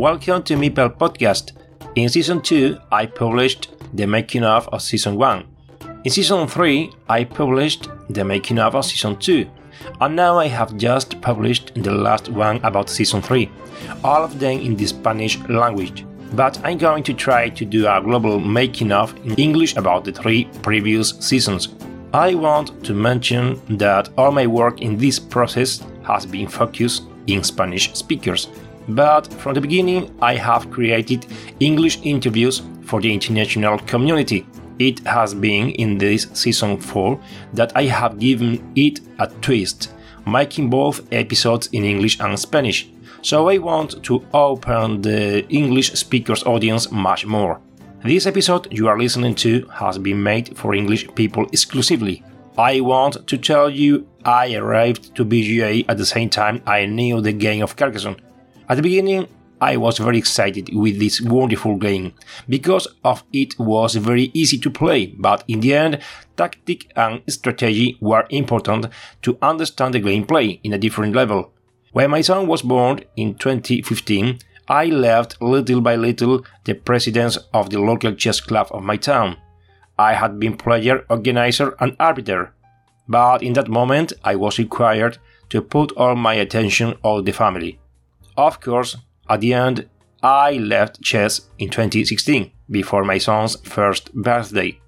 Welcome to Meeple Podcast. In season 2, I published the making of of season 1. In season 3, I published the making of of season 2. And now I have just published the last one about season 3, all of them in the Spanish language. But I'm going to try to do a global making of in English about the three previous seasons. I want to mention that all my work in this process has been focused in Spanish speakers but from the beginning I have created English interviews for the international community. It has been in this season 4 that I have given it a twist, making both episodes in English and Spanish. So I want to open the English speakers audience much more. This episode you are listening to has been made for English people exclusively. I want to tell you I arrived to BGA at the same time I knew the game of Carcassonne at the beginning, I was very excited with this wonderful game because of it was very easy to play, but in the end, tactic and strategy were important to understand the gameplay in a different level. When my son was born in 2015, I left little by little the presidents of the local chess club of my town. I had been player, organizer, and arbiter, but in that moment I was required to put all my attention on the family. Of course, at the end, I left chess in 2016, before my son's first birthday.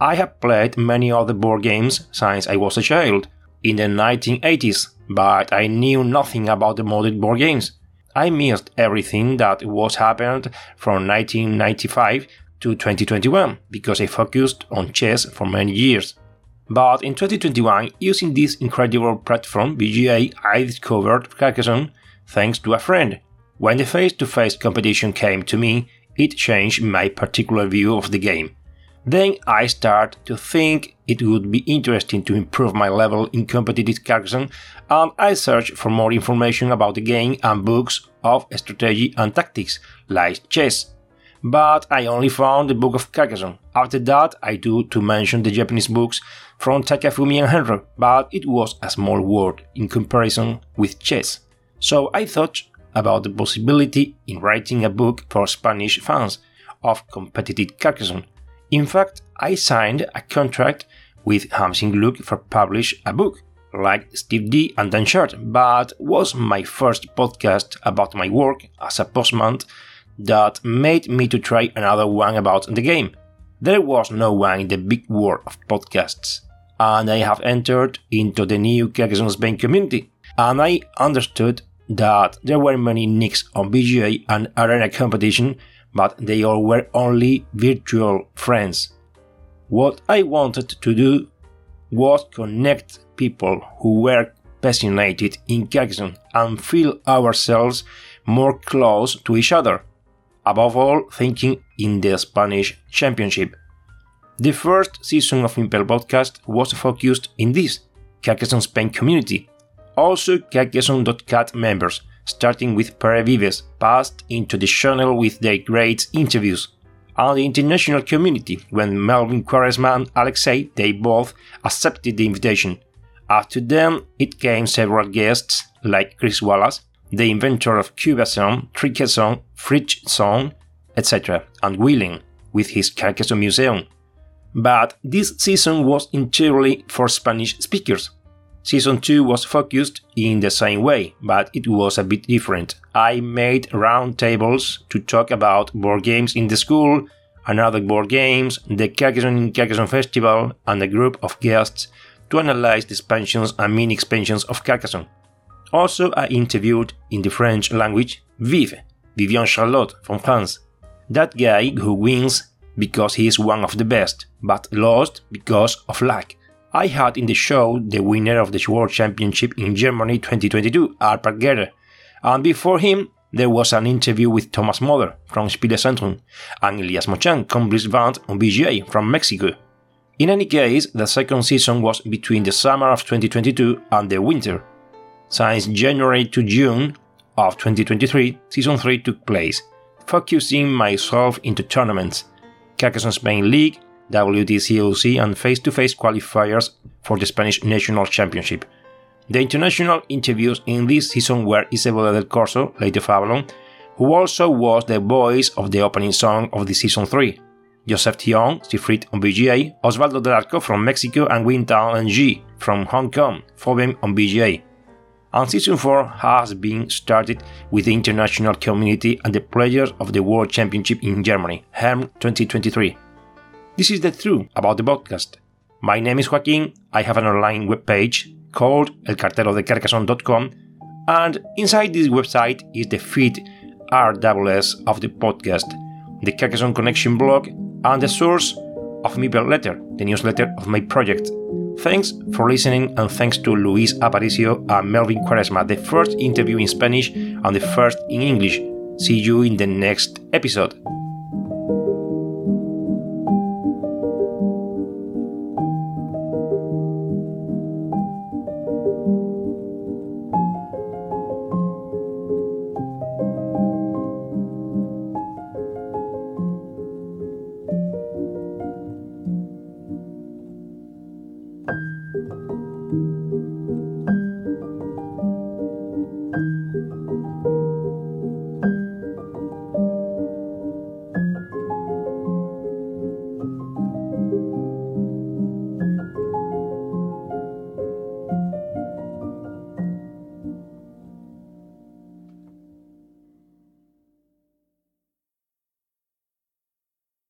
I have played many other board games since I was a child, in the 1980s, but I knew nothing about the modern board games. I missed everything that was happened from 1995 to 2021 because I focused on chess for many years. But in 2021, using this incredible platform, BGA, I discovered Carcassonne thanks to a friend. When the face to face competition came to me, it changed my particular view of the game. Then I started to think it would be interesting to improve my level in competitive Carcassonne, and I searched for more information about the game and books of strategy and tactics, like chess. But I only found the book of Carcassonne. After that, I do to mention the Japanese books from Takafumi and Henro, but it was a small world in comparison with chess. So I thought about the possibility in writing a book for Spanish fans of competitive Carcassonne. In fact, I signed a contract with Hans im Glück for publish a book, like Steve D and Dan Short, but was my first podcast about my work as a postman that made me to try another one about the game. There was no one in the big world of podcasts, and I have entered into the new Carcassonne Spain community, and I understood that there were many nicks on BGA and Arena competition, but they all were only virtual friends. What I wanted to do was connect people who were passionate in Carcassonne and feel ourselves more close to each other, above all thinking in the Spanish Championship. The first season of Meeple Podcast was focused in this Carcassonne Spain community also Carcassonne.cat members, starting with Pere Vives, passed into the channel with their great interviews. And the international community, when Melvin Quaresma and Alexei, they both accepted the invitation. After them, it came several guests, like Chris Wallace, the inventor of Cubasson, Tricasson, Fritzson, etc., and Willing, with his Carcassonne Museum. But this season was entirely for Spanish speakers, Season 2 was focused in the same way, but it was a bit different. I made roundtables to talk about board games in the school, another board games, the Carcassonne Carcassonne Festival, and a group of guests to analyze the expansions and mini expansions of Carcassonne. Also, I interviewed in the French language Vive, Vivian Charlotte from France, that guy who wins because he is one of the best, but lost because of luck. I had in the show the winner of the World Championship in Germany 2022, Arpad Gerer, and before him there was an interview with Thomas Moder from Spielezentrum and Elias Mochan, accomplished band on BGA from Mexico. In any case, the second season was between the summer of 2022 and the winter. Since January to June of 2023, season 3 took place, focusing myself into tournaments, Carcassonne Spain League, WTCOC, and face to face qualifiers for the Spanish National Championship. The international interviews in this season were Isabella del Corso, Lady of Avalon, who also was the voice of the opening song of the season 3, Joseph Tion, Siegfried on BGA, Osvaldo del Arco from Mexico, and Wintao and Ji from Hong Kong, Phobem on BGA. And season 4 has been started with the international community and the players of the World Championship in Germany, HERM 2023. This is the truth about the podcast. My name is Joaquin, I have an online webpage called elcarterodecarcassonne.com, and inside this website is the feed RWS of the podcast, the Carcassonne Connection blog, and the source of my letter, the newsletter of my project. Thanks for listening, and thanks to Luis Aparicio and Melvin Quaresma, the first interview in Spanish and the first in English. See you in the next episode.